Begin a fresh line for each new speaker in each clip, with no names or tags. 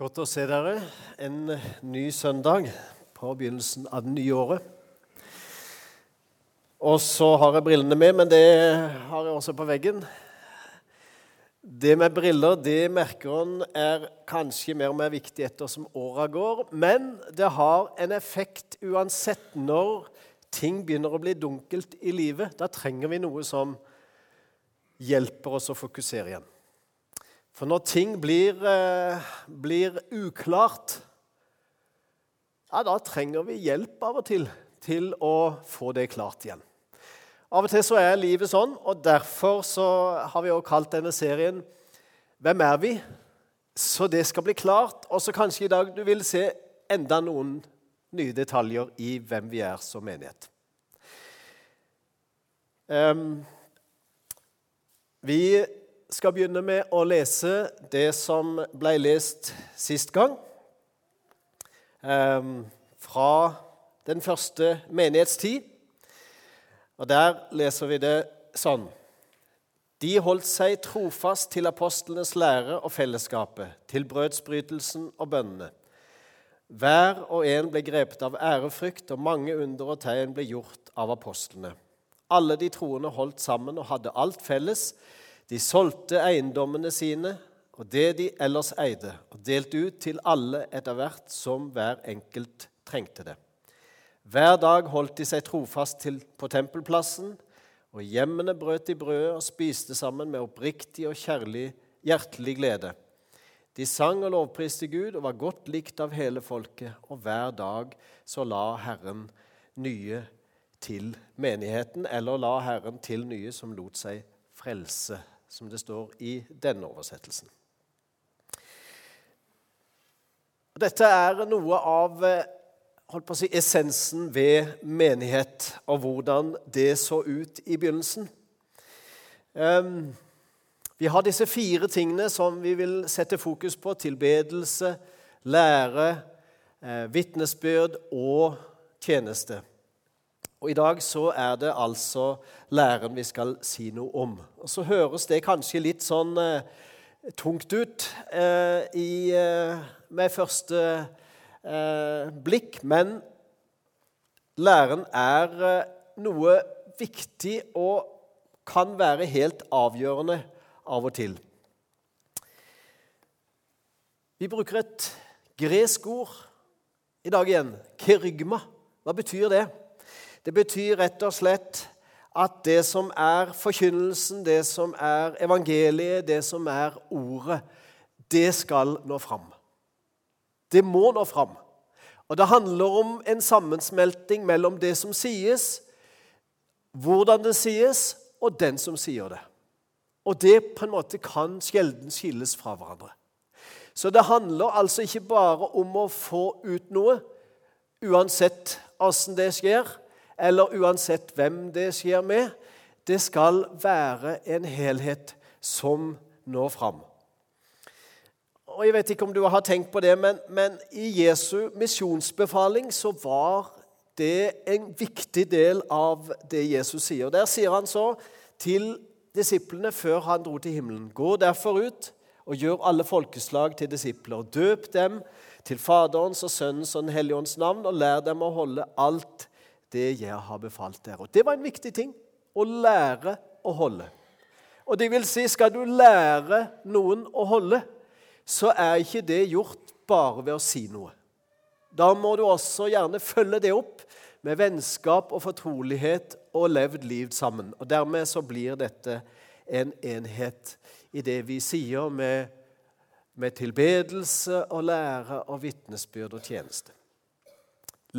Godt å se dere en ny søndag på begynnelsen av det nye året. Og så har jeg brillene med, men det har jeg også på veggen. Det med briller det merker en er kanskje mer og mer viktig etter som åra går, men det har en effekt uansett når ting begynner å bli dunkelt i livet. Da trenger vi noe som hjelper oss å fokusere igjen. For når ting blir, eh, blir uklart, ja, da trenger vi hjelp av og til til å få det klart igjen. Av og til så er livet sånn, og derfor så har vi også kalt denne serien 'Hvem er vi?' Så det skal bli klart. Og så kanskje i dag du vil se enda noen nye detaljer i hvem vi er som menighet. Um, vi skal begynne med å lese det som ble lest sist gang. Um, fra den første menighetstid. Og Der leser vi det sånn. De holdt seg trofast til apostlenes lære og fellesskapet, til brødsbrytelsen og bønnene. Hver og en ble grepet av ærefrykt, og mange under og tegn ble gjort av apostlene. Alle de troende holdt sammen og hadde alt felles. De solgte eiendommene sine og det de ellers eide, og delte ut til alle etter hvert som hver enkelt trengte det. Hver dag holdt de seg trofast til på tempelplassen, og hjemmene brøt de brødet og spiste sammen med oppriktig og kjærlig, hjertelig glede. De sang og lovpriste Gud og var godt likt av hele folket, og hver dag så la Herren nye til menigheten, eller la Herren til nye som lot seg frelse, som det står i denne oversettelsen. Dette er noe av eh, si, essensen ved menighet, og hvordan det så ut i begynnelsen. Um, vi har disse fire tingene som vi vil sette fokus på. Tilbedelse, lære, eh, vitnesbyrd og tjeneste. Og I dag så er det altså læren vi skal si noe om. Og Så høres det kanskje litt sånn eh, tungt ut eh, i, eh, med første eh, blikk, men læren er eh, noe viktig og kan være helt avgjørende av og til. Vi bruker et gresk ord i dag igjen. Kerygma. Hva betyr det? Det betyr rett og slett at det som er forkynnelsen, det som er evangeliet, det som er ordet, det skal nå fram. Det må nå fram. Og Det handler om en sammensmelting mellom det som sies, hvordan det sies, og den som sier det. Og det på en måte kan sjelden skilles fra hverandre. Så det handler altså ikke bare om å få ut noe, uansett åssen det skjer, eller uansett hvem det skjer med. Det skal være en helhet som når fram og Jeg vet ikke om du har tenkt på det, men, men i Jesu misjonsbefaling så var det en viktig del av det Jesus sier. Der sier han så til disiplene før han dro til himmelen.: Gå derfor ut og gjør alle folkeslag til disipler. og Døp dem til Faderens og Sønnens og Den hellige ånds navn, og lær dem å holde alt det jeg har befalt dere. Og Det var en viktig ting å lære å holde. Og det vil si, skal du lære noen å holde, så er ikke det gjort bare ved å si noe. Da må du også gjerne følge det opp med vennskap og fortrolighet og levd liv sammen. Og Dermed så blir dette en enhet i det vi sier med, med tilbedelse og lære og vitnesbyrd og tjeneste.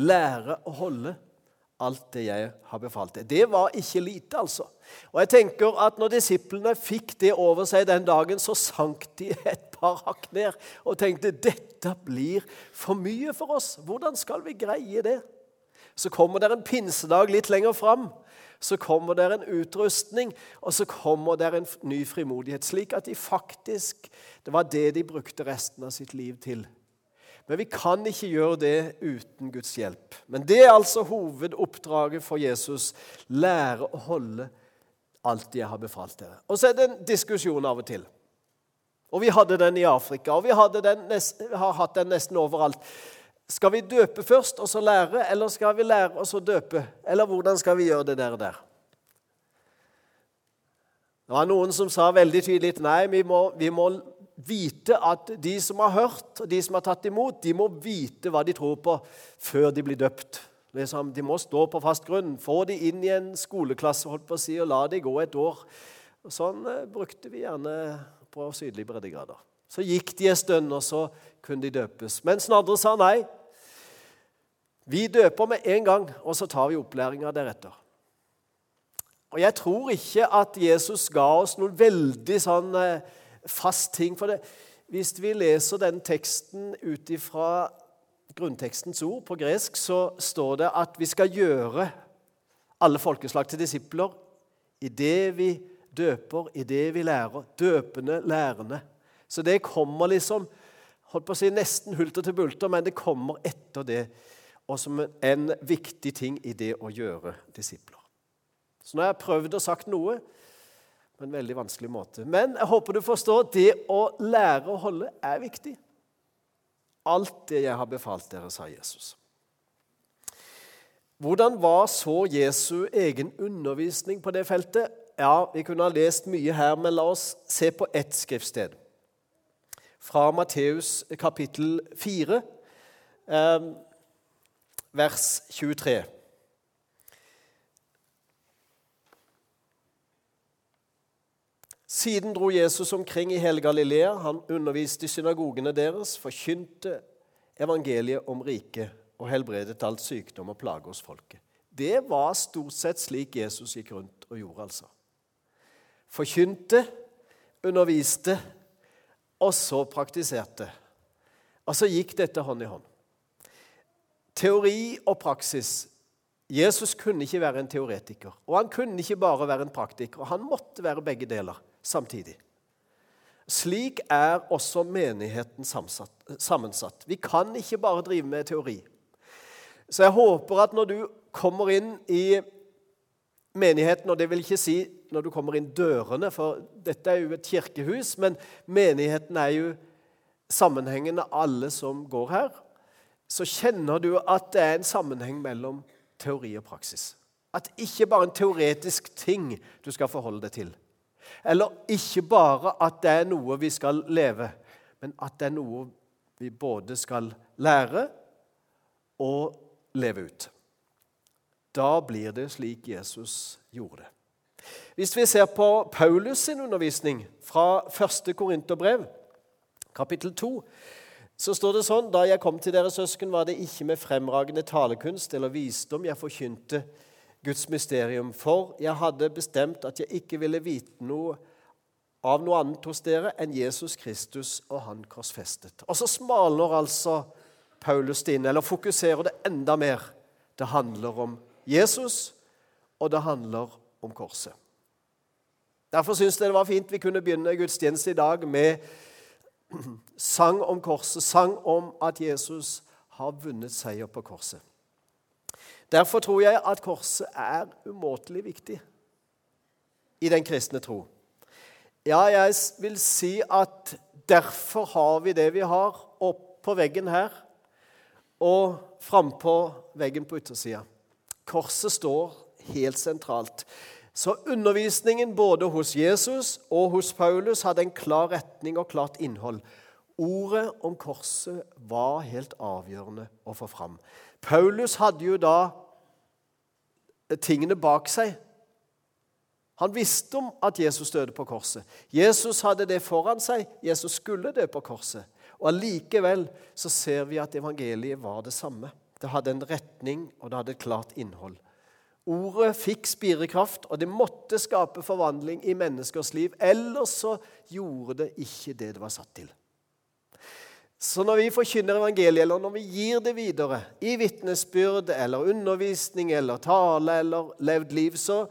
Lære å holde alt det jeg har befalt deg. Det var ikke lite, altså. Og jeg tenker at når disiplene fikk det over seg den dagen, så sank de et par hakk ned og tenkte dette blir for mye for oss. Hvordan skal vi greie det? Så kommer det en pinsedag litt lenger fram. Så kommer det en utrustning, og så kommer det en ny frimodighet. Slik at de faktisk Det var det de brukte resten av sitt liv til. Men vi kan ikke gjøre det uten Guds hjelp. Men det er altså hovedoppdraget for Jesus. Lære å holde alt jeg har befalt dere. Og så er det en diskusjon av og til. Og vi hadde den i Afrika, og vi den har hatt den nesten overalt. Skal vi døpe først og så lære, eller skal vi lære og så døpe? Eller hvordan skal vi gjøre det der og der? Det var noen som sa veldig tydelig nei, vi må, vi må vite at de som har hørt, og de som har tatt imot, de må vite hva de tror på, før de blir døpt. De må stå på fast grunn. Få de inn i en skoleklasse holdt på å si, og la de gå et år. Sånn eh, brukte vi gjerne på sydlige breddegrader. Så gikk de en stund, og så kunne de døpes. Mens den andre sa nei. Vi døper med en gang, og så tar vi opplæringa deretter. Og Jeg tror ikke at Jesus ga oss noen veldig sånn eh, fast ting for det. Hvis vi leser den teksten ut ifra grunntekstens ord på gresk, så står det at vi skal gjøre alle folkeslag til disipler i det vi døper, i det vi lærer. Døpende, lærende. Så det kommer liksom holdt på å si nesten hulter til bulter, men det kommer etter det, og som en viktig ting i det å gjøre disipler. Så nå har jeg prøvd og sagt noe på en veldig vanskelig måte. Men jeg håper du forstår det å lære å holde er viktig. Alt det jeg har befalt dere, sa Jesus. Hvordan var så Jesu egen undervisning på det feltet? Ja, Vi kunne ha lest mye her, men la oss se på ett skriftsted. Fra Matteus kapittel 4, eh, vers 23. Siden dro Jesus omkring i hele Galilea. Han underviste i synagogene deres, forkynte evangeliet om riket og helbredet alt sykdom og plage hos folket. Det var stort sett slik Jesus gikk rundt og gjorde, altså. Forkynte, underviste, og så praktiserte. Og så gikk dette hånd i hånd. Teori og praksis. Jesus kunne ikke være en teoretiker, og han kunne ikke bare være en praktiker. Han måtte være begge deler samtidig. Slik er også menigheten sammensatt. Vi kan ikke bare drive med teori. Så jeg håper at når du kommer inn i menigheten, og det vil ikke si når du kommer inn dørene, for dette er jo et kirkehus, men menigheten er jo sammenhengende alle som går her, så kjenner du at det er en sammenheng mellom teori og praksis. At ikke bare en teoretisk ting du skal forholde deg til. Eller ikke bare at det er noe vi skal leve, men at det er noe vi både skal lære og leve ut. Da blir det slik Jesus gjorde det. Hvis vi ser på Paulus sin undervisning fra 1. Korinterbrev, kapittel 2, så står det sånn Da jeg kom til dere søsken, var det ikke med fremragende talekunst eller visdom jeg forkynte Guds mysterium, for jeg hadde bestemt at jeg ikke ville vite noe av noe annet hos dere enn Jesus Kristus og Han korsfestet. Og så smalner altså Paulus det inn, eller fokuserer det enda mer. Det handler om Jesus, og det handler om korset. Derfor syns jeg det var fint vi kunne begynne gudstjeneste i dag med sang om korset, sang om at Jesus har vunnet seier på korset. Derfor tror jeg at korset er umåtelig viktig i den kristne tro. Ja, jeg vil si at derfor har vi det vi har, opp på veggen her og frampå veggen på yttersida. Korset står helt sentralt. Så undervisningen både hos Jesus og hos Paulus hadde en klar retning og klart innhold. Ordet om korset var helt avgjørende å få fram. Paulus hadde jo da tingene bak seg. Han visste om at Jesus døde på korset. Jesus hadde det foran seg. Jesus skulle dø på korset. Og Allikevel så ser vi at evangeliet var det samme. Det hadde en retning, og det hadde et klart innhold. Ordet fikk spirekraft, og det måtte skape forvandling i menneskers liv. Ellers så gjorde det ikke det det var satt til. Så når vi forkynner evangeliet, eller når vi gir det videre i vitnesbyrd eller undervisning eller tale eller levd liv, så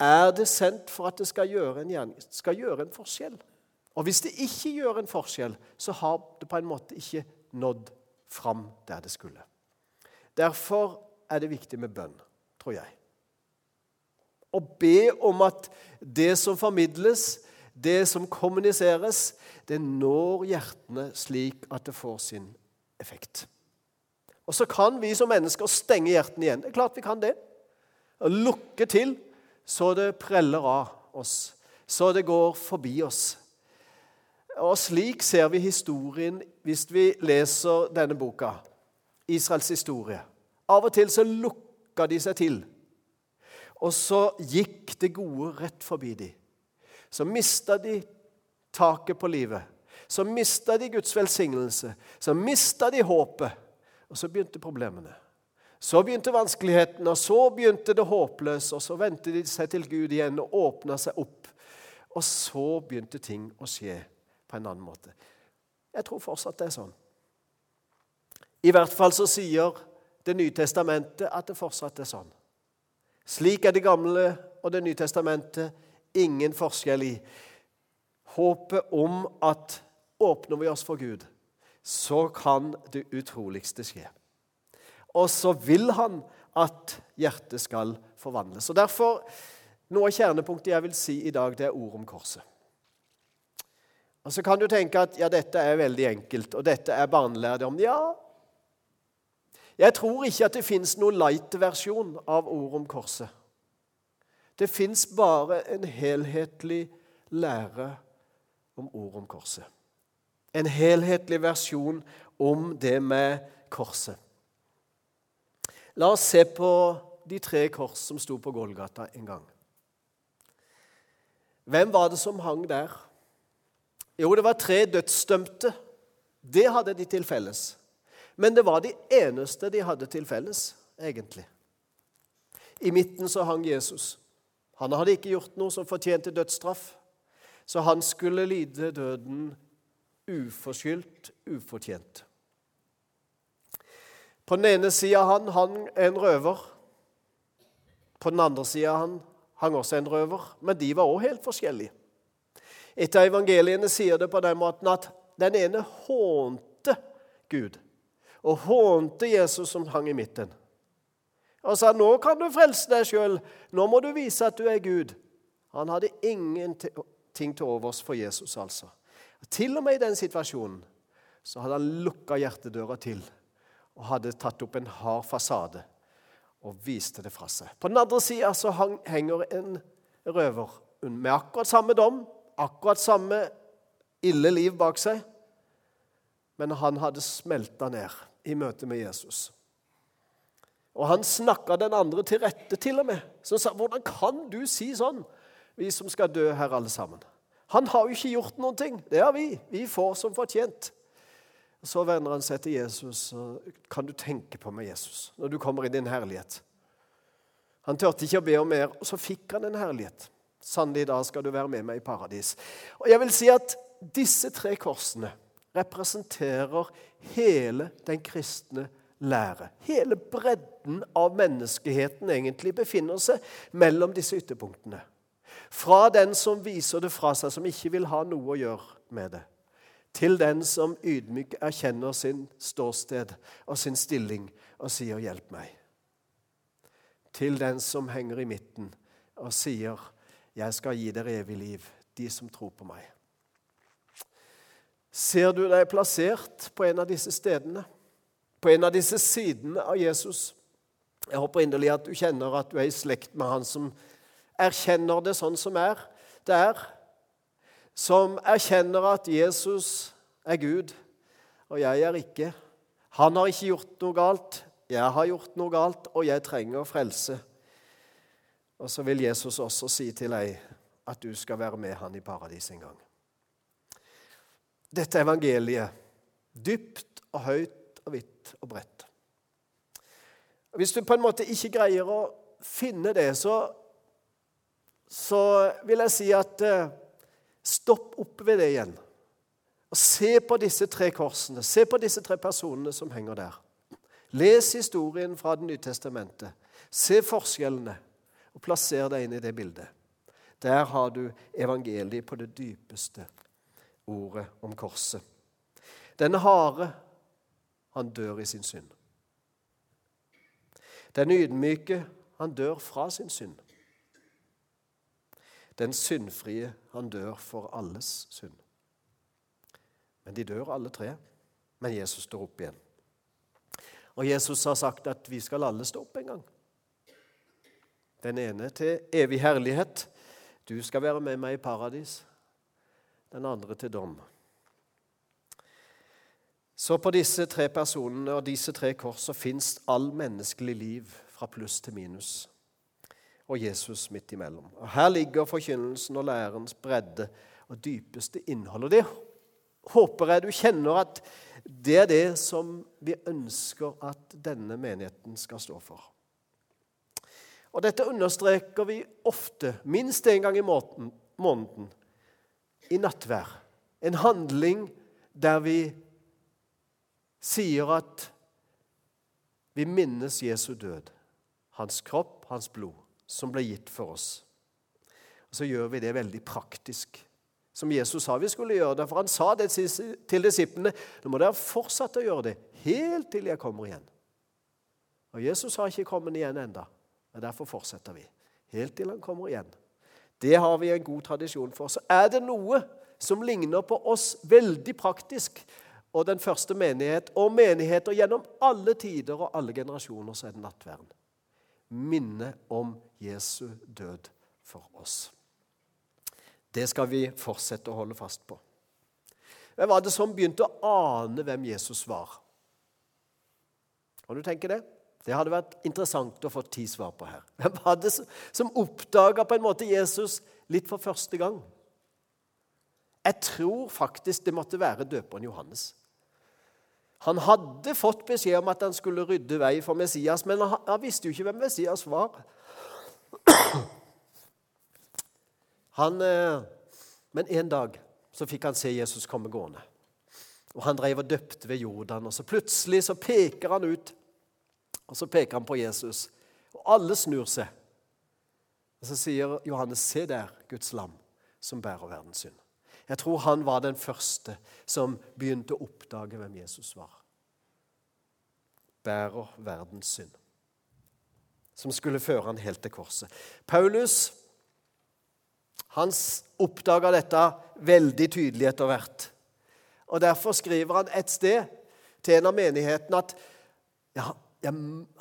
er det sendt for at det skal gjøre en, skal gjøre en forskjell. Og hvis det ikke gjør en forskjell, så har det på en måte ikke nådd fram der det skulle. Derfor er det viktig med bønn, tror jeg. Å be om at det som formidles, det som kommuniseres, det når hjertene slik at det får sin effekt. Og så kan vi som mennesker stenge hjertene igjen. Det er klart vi kan det. Og lukke til så det preller av oss, så det går forbi oss. Og slik ser vi historien hvis vi leser denne boka, Israels historie. Av og til så lukka de seg til, og så gikk det gode rett forbi dem. Så mista de taket på livet. Så mista de Guds velsignelse. Så mista de håpet. Og så begynte problemene. Så begynte vanskelighetene, og så begynte det håpløse. Og så vendte de seg til Gud igjen og åpna seg opp. Og så begynte ting å skje på en annen måte. Jeg tror fortsatt det er sånn. I hvert fall så sier Det nye testamentet at det fortsatt er sånn. Slik er Det gamle og Det nye testamentet ingen forskjell i. Håpet om at åpner vi oss for Gud, så kan det utroligste skje. Og så vil han at hjertet skal forvandles. Og Derfor noe av kjernepunktet jeg vil si i dag, det er ord om korset. Og Så kan du tenke at ja, dette er veldig enkelt, og dette er barnelærdom. Ja, jeg tror ikke at det fins noen light-versjon av ord om korset. Det fins bare en helhetlig lære om ord om korset. En helhetlig versjon om det med korset. La oss se på de tre kors som sto på Golgata en gang. Hvem var det som hang der? Jo, det var tre dødsdømte. Det hadde de til felles. Men det var de eneste de hadde til felles, egentlig. I midten så hang Jesus. Han hadde ikke gjort noe som fortjente dødsstraff, så han skulle lide døden uforskyldt, ufortjent. På den ene sida han hang en røver. På den andre sida han hang også en røver, men de var òg helt forskjellige. Etter evangeliene sier det på den måten at den ene hånte Gud og hånte Jesus som hang i midten. Og sa nå kan du frelse deg sjøl, nå må du vise at du er Gud. Han hadde ingenting til overs for Jesus, altså. Til og med i den situasjonen så hadde han lukka hjertedøra til og hadde tatt opp en hard fasade og viste det fra seg. På den andre sida så henger en røver med akkurat samme dom, akkurat samme ille liv bak seg, men han hadde smelta ned i møte med Jesus. Og han snakka den andre til rette, til og med. Som sa 'Hvordan kan du si sånn, vi som skal dø her alle sammen?' Han har jo ikke gjort noen ting. Det har vi. Vi får som fortjent. Så vender han seg til Jesus, og kan du tenke på meg, Jesus, når du kommer i din herlighet? Han turte ikke å be om mer, og så fikk han en herlighet. Sannelig, da skal du være med meg i paradis. Og jeg vil si at disse tre korsene representerer hele den kristne lære. Hele bredden av menneskeheten egentlig befinner seg mellom disse ytterpunktene. Fra den som viser det fra seg, som ikke vil ha noe å gjøre med det, til den som ydmyk erkjenner sin ståsted og sin stilling og sier 'hjelp meg'. Til den som henger i midten og sier 'jeg skal gi dere evig liv', de som tror på meg. Ser du deg plassert på en av disse stedene? På en av disse sidene av Jesus? Jeg håper inderlig at du kjenner at du er i slekt med han som erkjenner det sånn som er, det er som erkjenner at Jesus er Gud, og jeg er ikke. Han har ikke gjort noe galt, jeg har gjort noe galt, og jeg trenger frelse. Og så vil Jesus også si til deg at du skal være med han i paradis en gang. Dette evangeliet, dypt og høyt og vidt og bredt. Hvis du på en måte ikke greier å finne det, så, så vil jeg si at eh, Stopp opp ved det igjen. Og Se på disse tre korsene. Se på disse tre personene som henger der. Les historien fra Det nye testamentet. Se forskjellene, og plasser deg inn i det bildet. Der har du evangeliet på det dypeste ordet om korset. Den harde, han dør i sin synd. Den ydmyke, han dør fra sin synd. Den syndfrie, han dør for alles synd. Men de dør alle tre. Men Jesus står opp igjen. Og Jesus har sagt at vi skal alle stå opp en gang. Den ene til evig herlighet. Du skal være med meg i paradis. Den andre til dom. Så på disse tre personene og disse tre korsene fins all menneskelig liv fra pluss til minus. Og Jesus midt imellom. Og Her ligger forkynnelsen og lærens bredde og dypeste innhold. Og Det håper jeg du kjenner at det er det som vi ønsker at denne menigheten skal stå for. Og Dette understreker vi ofte, minst én gang i måneden, i nattvær. En handling der vi sier at vi minnes Jesu død, hans kropp, hans blod, som ble gitt for oss. Og Så gjør vi det veldig praktisk som Jesus sa vi skulle gjøre det. For han sa det til disiplene. Nå må dere fortsette å gjøre det helt til jeg kommer igjen. Og Jesus har ikke kommet igjen enda, og Derfor fortsetter vi helt til han kommer igjen. Det har vi en god tradisjon for. Så er det noe som ligner på oss veldig praktisk, og den første menighet, og menigheter gjennom alle tider og alle generasjoner, så er det nattverden. Minne om Jesu død for oss. Det skal vi fortsette å holde fast på. Hvem var det som begynte å ane hvem Jesus var? Kan du tenke det? Det hadde vært interessant å få ti svar på her. Hvem var det som oppdaga Jesus litt for første gang? Jeg tror faktisk det måtte være døperen Johannes. Han hadde fått beskjed om at han skulle rydde vei for Messias, men han visste jo ikke hvem Messias var. Han, eh, men en dag så fikk han se Jesus komme gående. Og Han drev og døpte ved Jordan. og så Plutselig så peker han ut, og så peker han på Jesus. Og alle snur seg. Og Så sier Johannes, 'Se der, Guds lam, som bærer verdens synd'. Jeg tror han var den første som begynte å oppdage hvem Jesus var. Bærer verdens synd. Som skulle føre han helt til korset. Paulus han oppdaga dette veldig tydelig etter hvert. Og Derfor skriver han et sted til en av menighetene at jeg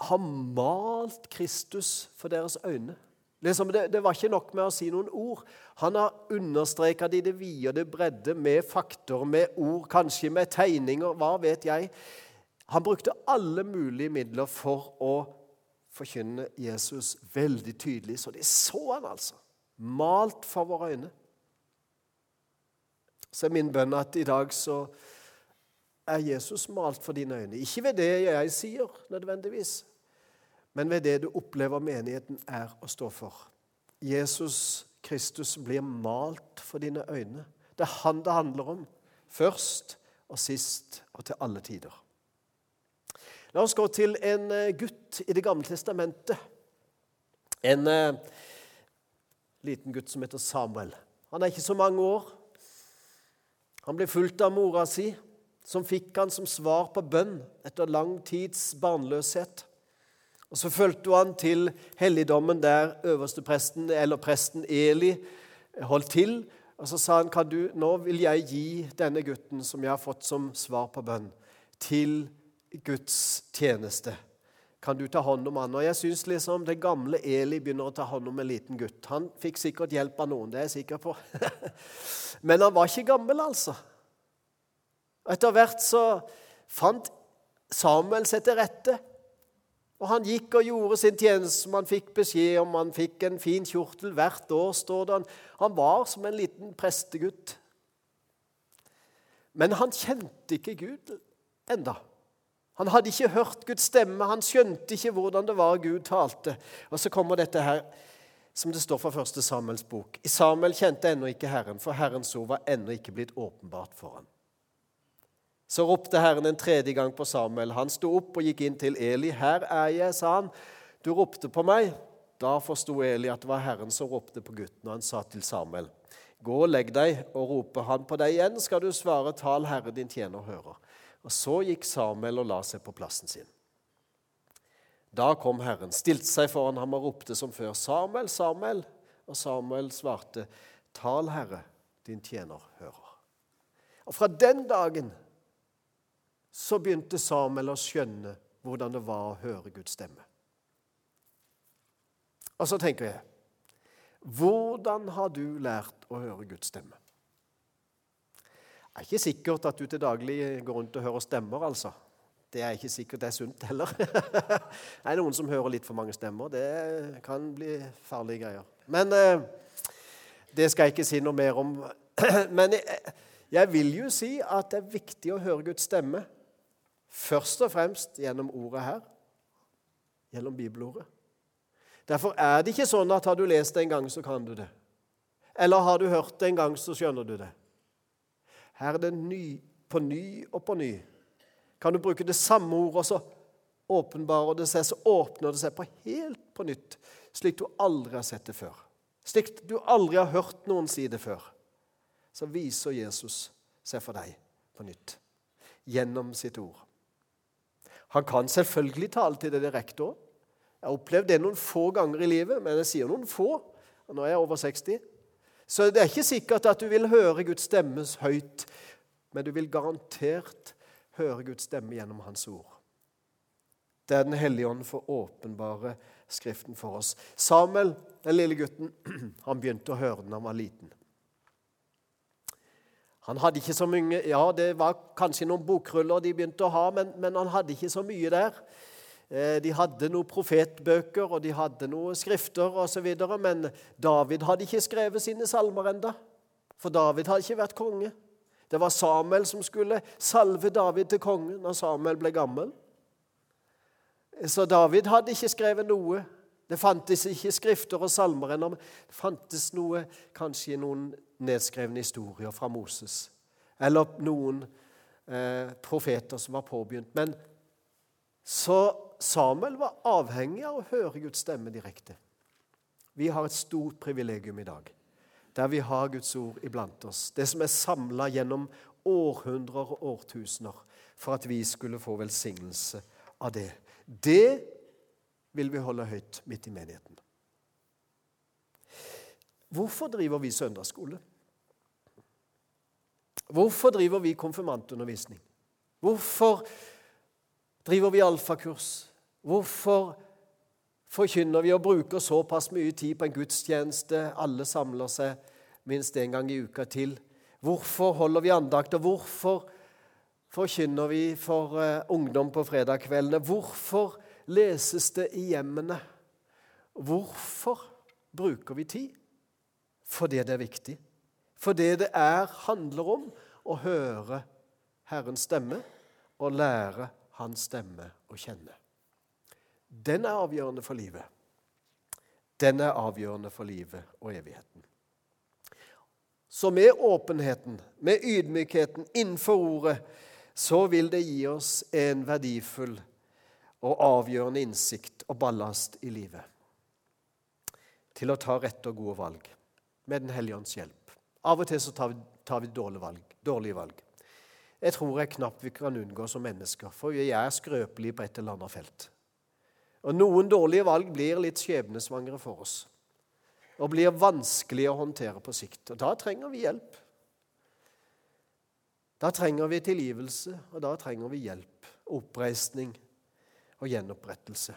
har malt Kristus for deres øyne. Liksom det, det, var ikke nok med å si noen ord. Han har understreka det i det vide og det bredde med fakter, med ord, kanskje med tegninger, hva vet jeg. Han brukte alle mulige midler for å forkynne Jesus veldig tydelig, så de så han altså malt for våre øyne. Så er min bønn at i dag så er Jesus malt for dine øyne. Ikke ved det jeg sier, nødvendigvis, men ved det du opplever menigheten er å stå for. Jesus Kristus blir malt for dine øyne. Det er han det handler om, først og sist og til alle tider. La oss gå til en eh, gutt i Det gamle testamentet. En eh, liten gutt som heter Samuel. Han er ikke så mange år. Han ble fulgt av mora si, som fikk han som svar på bønn etter lang tids barnløshet. Og Så fulgte han til helligdommen der øverstepresten, eller presten Eli, holdt til. Og Så sa han, kan du, nå vil jeg gi denne gutten som jeg har fått som svar på bønn, til Guds tjeneste kan du ta hånd om han? Og jeg syns liksom det gamle Eli begynner å ta hånd om en liten gutt. Han fikk sikkert hjelp av noen, det er jeg sikker på. Men han var ikke gammel, altså. Etter hvert så fant Samuel seg til rette. Og han gikk og gjorde sin tjeneste som han fikk beskjed om. Han fikk en fin kjortel hvert år, står det. Han var som en liten prestegutt. Men han kjente ikke Gud enda. Han hadde ikke hørt Guds stemme, han skjønte ikke hvordan det var Gud talte. Og så kommer dette her, som det står fra første Samuels bok. I Samuel kjente ennå ikke Herren, for Herrens ord var ennå ikke blitt åpenbart for ham. Så ropte Herren en tredje gang på Samuel. Han sto opp og gikk inn til Eli. 'Her er jeg', sa han. 'Du ropte på meg.' Da forsto Eli at det var Herren som ropte på gutten, og han sa til Samuel, 'Gå og legg deg, og roper han på deg igjen, skal du svare, tal Herre din tjener hører.' Og Så gikk Samuel og la seg på plassen sin. Da kom Herren, stilte seg foran ham og ropte som før, 'Samuel, Samuel.' Og Samuel svarte, Tal, Herre, din tjener hører. Og Fra den dagen så begynte Samuel å skjønne hvordan det var å høre Guds stemme. Og så tenker jeg Hvordan har du lært å høre Guds stemme? Det er ikke sikkert at du til daglig går rundt og hører stemmer, altså. Det er ikke sikkert det er sunt heller. det er noen som hører litt for mange stemmer. Det kan bli farlige greier. Men eh, det skal jeg ikke si noe mer om. Men jeg, jeg vil jo si at det er viktig å høre Guds stemme. Først og fremst gjennom ordet her. Gjennom bibelordet. Derfor er det ikke sånn at har du lest det en gang, så kan du det. Eller har du hørt det en gang, så skjønner du det. Her er det ny, på ny og på ny. Kan du bruke det samme ordet, så åpenbarer det seg, så åpner det seg på helt på nytt, slik du aldri har sett det før. Slik du aldri har hørt noen si det før. Så viser Jesus seg for deg på nytt gjennom sitt ord. Han kan selvfølgelig tale til det direkte òg. Jeg har opplevd det noen få ganger i livet, men jeg sier noen få. Nå er jeg over 60. Så det er ikke sikkert at du vil høre Guds stemme høyt, men du vil garantert høre Guds stemme gjennom Hans ord. Det er Den hellige ånd for åpenbare Skriften for oss. Samuel, den lille gutten, han begynte å høre den da han var liten. Han hadde ikke så mye Ja, det var kanskje noen bokruller de begynte å ha, men, men han hadde ikke så mye der. Eh, de hadde noen profetbøker og de hadde noen skrifter osv., men David hadde ikke skrevet sine salmer enda, for David hadde ikke vært konge. Det var Samuel som skulle salve David til konge når Samuel ble gammel. Så David hadde ikke skrevet noe. Det fantes ikke skrifter og salmer ennå. Det fantes noe, kanskje noen nedskrevne historier fra Moses. Eller noen eh, profeter som var påbegynt. Men så Samuel var avhengig av å høre Guds stemme direkte. Vi har et stort privilegium i dag, der vi har Guds ord iblant oss. Det som er samla gjennom århundrer og årtusener for at vi skulle få velsignelse av det. Det vil vi holde høyt midt i menigheten. Hvorfor driver vi søndagsskole? Hvorfor driver vi konfirmantundervisning? Hvorfor driver vi alfakurs? Hvorfor forkynner vi og bruker såpass mye tid på en gudstjeneste? Alle samler seg minst én gang i uka til. Hvorfor holder vi andakt, og hvorfor forkynner vi for uh, ungdom på fredagskveldene? Hvorfor leses det i hjemmene? Hvorfor bruker vi tid? Fordi det er viktig. Fordi det er, handler om å høre Herrens stemme og lære hans stemme å kjenne. Den er avgjørende for livet. Den er avgjørende for livet og evigheten. Så med åpenheten, med ydmykheten innenfor ordet, så vil det gi oss en verdifull og avgjørende innsikt og ballast i livet. Til å ta rette og gode valg med Den hellige ånds hjelp. Av og til så tar vi, tar vi dårlige valg. Dårlige valg. Jeg tror jeg knapt vi kan unngå som mennesker, for vi er skrøpelige på et eller annet felt. Og Noen dårlige valg blir litt skjebnesvangre for oss og blir vanskelig å håndtere på sikt. Og Da trenger vi hjelp. Da trenger vi tilgivelse, og da trenger vi hjelp, oppreisning og gjenopprettelse.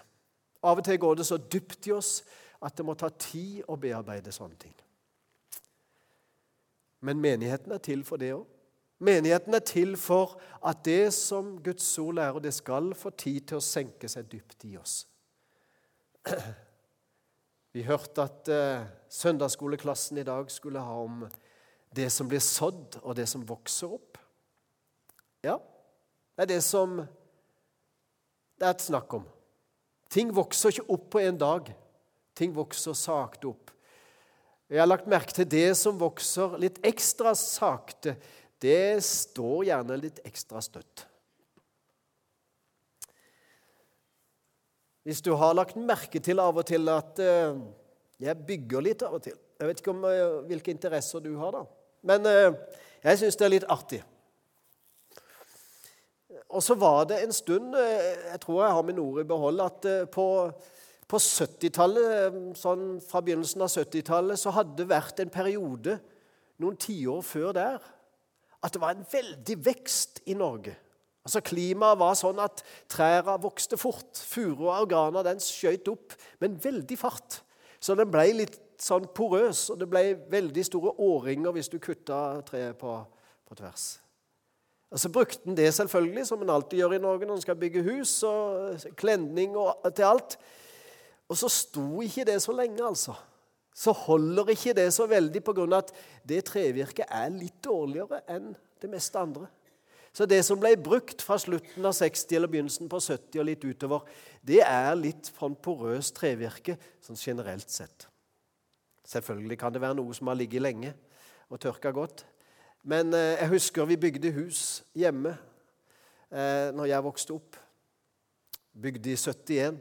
Av og til går det så dypt i oss at det må ta tid å bearbeide sånne ting. Men menigheten er til for det òg. Menigheten er til for at det som Guds ord lærer, det skal få tid til å senke seg dypt i oss. Vi hørte at eh, søndagsskoleklassen i dag skulle ha om det som blir sådd, og det som vokser opp. Ja, det er det som det er et snakk om. Ting vokser ikke opp på en dag. Ting vokser sakte opp. Jeg har lagt merke til det som vokser litt ekstra sakte det står gjerne litt ekstra støtt. Hvis du har lagt merke til av og til at uh, jeg bygger litt av og til Jeg vet ikke om, uh, hvilke interesser du har, da. Men uh, jeg syns det er litt artig. Og så var det en stund Jeg tror jeg har min ord i behold at på, På 70-tallet, sånn fra begynnelsen av 70-tallet så hadde det vært en periode noen tiår før der at det var en veldig vekst i Norge. Altså Klimaet var sånn at trærne vokste fort. Furu og grana den skjøt opp med en veldig fart. Så den ble litt sånn porøs, og det ble veldig store årringer hvis du kutta treet på, på tvers. Og Så brukte en det selvfølgelig, som en alltid gjør i Norge når en skal bygge hus, og klenning og til alt. Og så sto ikke det så lenge, altså. Så holder ikke det så veldig pga. at det trevirket er litt dårligere enn det meste andre. Så det som ble brukt fra slutten av 60 eller begynnelsen på 70 og litt utover, det er litt sånn porøst trevirke sånn generelt sett. Selvfølgelig kan det være noe som har ligget lenge og tørka godt. Men eh, jeg husker vi bygde hus hjemme eh, når jeg vokste opp. Bygde i 71.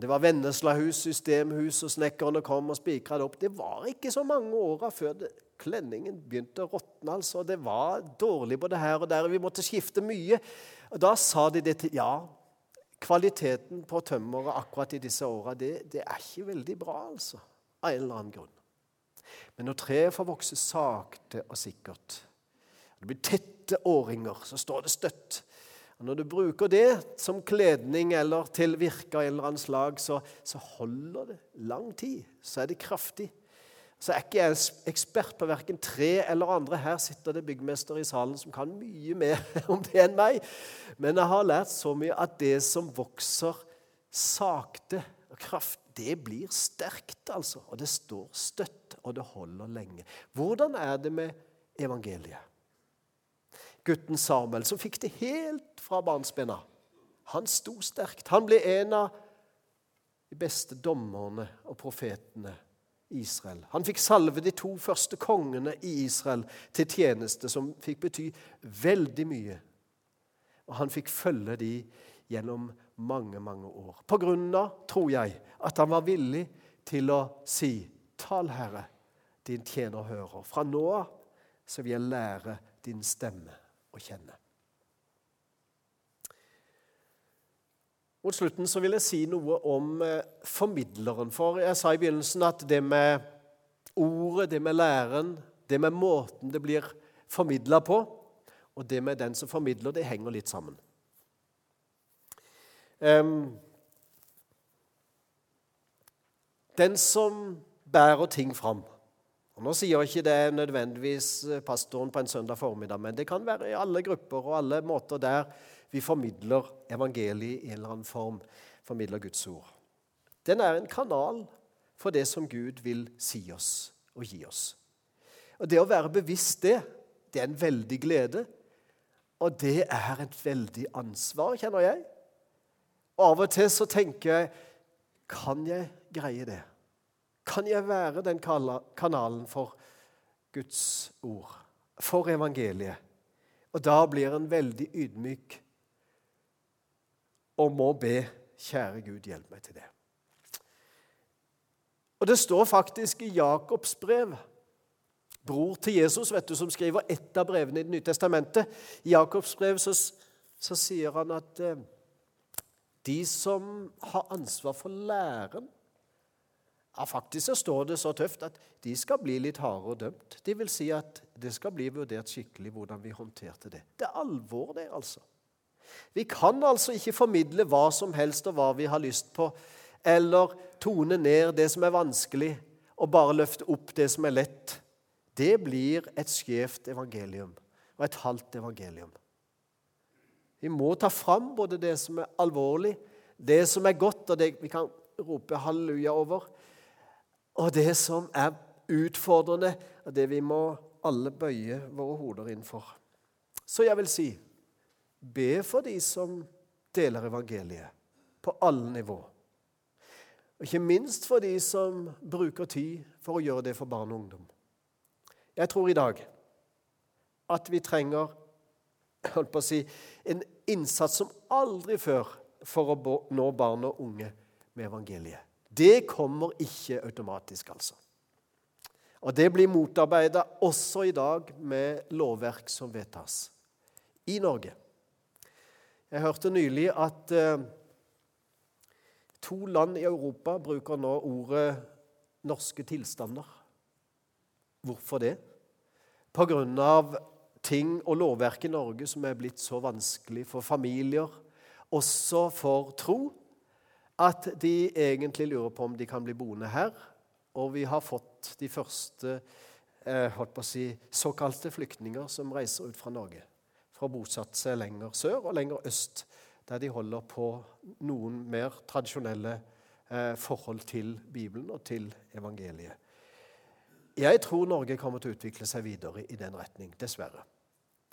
Det var Venneslahus, systemhus, og snekkerne kom og spikra det opp. Det var ikke så mange åra før det, klenningen begynte å råtne. Altså. Det var dårlig både her og der, og vi måtte skifte mye. Og Da sa de det til Ja, kvaliteten på tømmeret akkurat i disse åra, det, det, er ikke veldig bra, altså. Av en eller annen grunn. Men når treet får vokse sakte og sikkert, det blir tette årringer, så står det støtt. Og Når du bruker det som kledning eller til virke av en eller annen slag, så, så, holder det lang tid. Så er det kraftig. Så er ikke jeg ekspert på verken tre eller andre. Her sitter det byggmester i salen som kan mye mer om det enn meg. Men jeg har lært så mye at det som vokser sakte og kraft, det blir sterkt, altså. Og det står støtt, og det holder lenge. Hvordan er det med evangeliet? Gutten Samuel, som fikk det helt fra barnsbena. Han sto sterkt. Han ble en av de beste dommerne og profetene i Israel. Han fikk salve de to første kongene i Israel til tjeneste, som fikk bety veldig mye. Og han fikk følge de gjennom mange, mange år. På grunn av, tror jeg, at han var villig til å si, 'Tal, Herre, din tjener hører.' Fra nå av så vil jeg lære din stemme å kjenne. Mot slutten så vil jeg si noe om eh, formidleren. For jeg sa i begynnelsen at det med ordet, det med læren, det med måten det blir formidla på, og det med den som formidler, det henger litt sammen. Um, den som bærer ting fram, Nå sier ikke det nødvendigvis eh, pastoren på en søndag formiddag, men det kan være i alle grupper og alle måter der vi formidler evangeliet i en eller annen form. Formidler Guds ord. Den er en kanal for det som Gud vil si oss og gi oss. Og Det å være bevisst det, det er en veldig glede. Og det er et veldig ansvar, kjenner jeg. Og Av og til så tenker jeg Kan jeg greie det? Kan jeg være den kanalen for Guds ord, for evangeliet? Og da blir en veldig ydmyk og må be Kjære Gud, hjelp meg til det. Og Det står faktisk i Jakobs brev, bror til Jesus, vet du, som skriver ett av brevene i Det nye testamentet. I Jakobs brev så, så sier han at eh, de som har ansvar for læren ja, Faktisk så står det så tøft at de skal bli litt hardere dømt. Det vil si at det skal bli vurdert skikkelig hvordan vi håndterte det. Det er alvor, det, altså. Vi kan altså ikke formidle hva som helst og hva vi har lyst på, eller tone ned det som er vanskelig, og bare løfte opp det som er lett. Det blir et skjevt evangelium og et halvt evangelium. Vi må ta fram både det som er alvorlig, det som er godt, og det vi kan rope halleluja over, og det som er utfordrende, og det vi må alle bøye våre hoder inn for. Så jeg vil si be for de som deler evangeliet, på alle nivå. Og ikke minst for de som bruker tid for å gjøre det for barn og ungdom. Jeg tror i dag at vi trenger holdt på å si, en innsats som aldri før for å nå barn og unge med evangeliet. Det kommer ikke automatisk, altså. Og det blir motarbeida også i dag med lovverk som vedtas i Norge. Jeg hørte nylig at eh, To land i Europa bruker nå ordet 'norske tilstander'. Hvorfor det? På grunn av ting og lovverk i Norge som er blitt så vanskelig for familier, også for tro, at de egentlig lurer på om de kan bli boende her. Og vi har fått de første eh, si, såkalte flyktninger som reiser ut fra Norge. Fra bosatt seg lenger sør og lenger øst, der de holder på noen mer tradisjonelle eh, forhold til Bibelen og til evangeliet. Jeg tror Norge kommer til å utvikle seg videre i den retning, dessverre.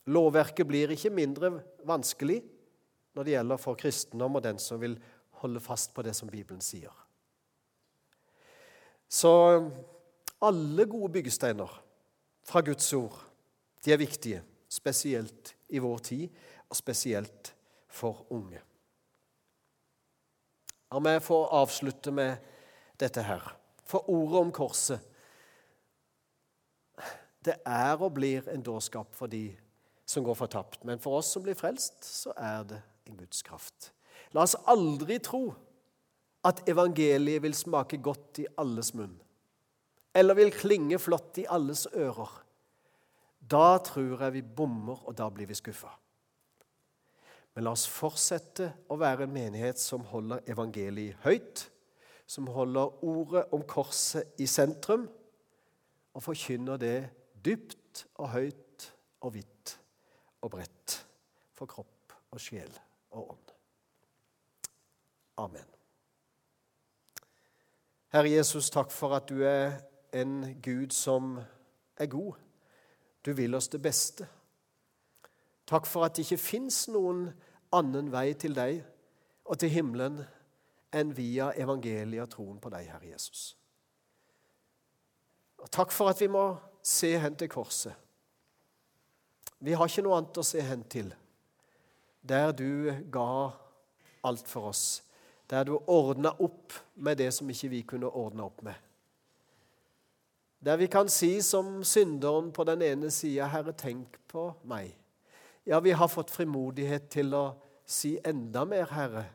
Lovverket blir ikke mindre vanskelig når det gjelder for kristendom og den som vil holde fast på det som Bibelen sier. Så alle gode byggesteiner fra Guds ord de er viktige, spesielt i vår tid, og spesielt for unge. La meg få avslutte med dette her. For ordet om korset det er og blir en dårskap for de som går fortapt. Men for oss som blir frelst, så er det en Guds kraft. La oss aldri tro at evangeliet vil smake godt i alles munn, eller vil klinge flott i alles ører. Da tror jeg vi bommer, og da blir vi skuffa. Men la oss fortsette å være en menighet som holder evangeliet høyt, som holder ordet om korset i sentrum, og forkynner det dypt og høyt og vidt og bredt for kropp og sjel og ånd. Amen. Herre Jesus, takk for at du er en Gud som er god. Du vil oss det beste. Takk for at det ikke fins noen annen vei til deg og til himmelen enn via evangeliet og troen på deg, Herre Jesus. Og takk for at vi må se hen til korset. Vi har ikke noe annet å se hen til. Der du ga alt for oss. Der du ordna opp med det som ikke vi kunne ordne opp med. Der vi kan si som synderen på den ene sida, 'Herre, tenk på meg'. Ja, vi har fått frimodighet til å si enda mer, Herre,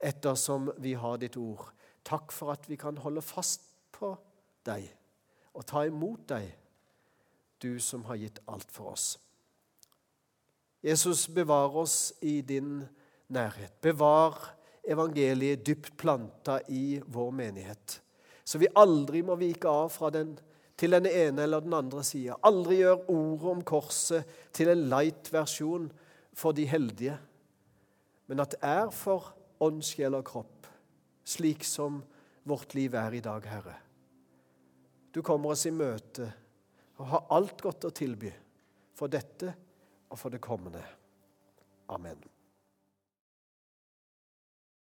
ettersom vi har ditt ord. Takk for at vi kan holde fast på deg og ta imot deg, du som har gitt alt for oss. Jesus, bevar oss i din nærhet. Bevar evangeliet dypt planta i vår menighet. Så vi aldri må vike av fra den til den ene eller den andre sida. Aldri gjør ordet om korset til en light-versjon for de heldige, men at det er for ånd, sjel og kropp, slik som vårt liv er i dag, Herre. Du kommer oss i møte og har alt godt å tilby for dette og for det kommende. Amen.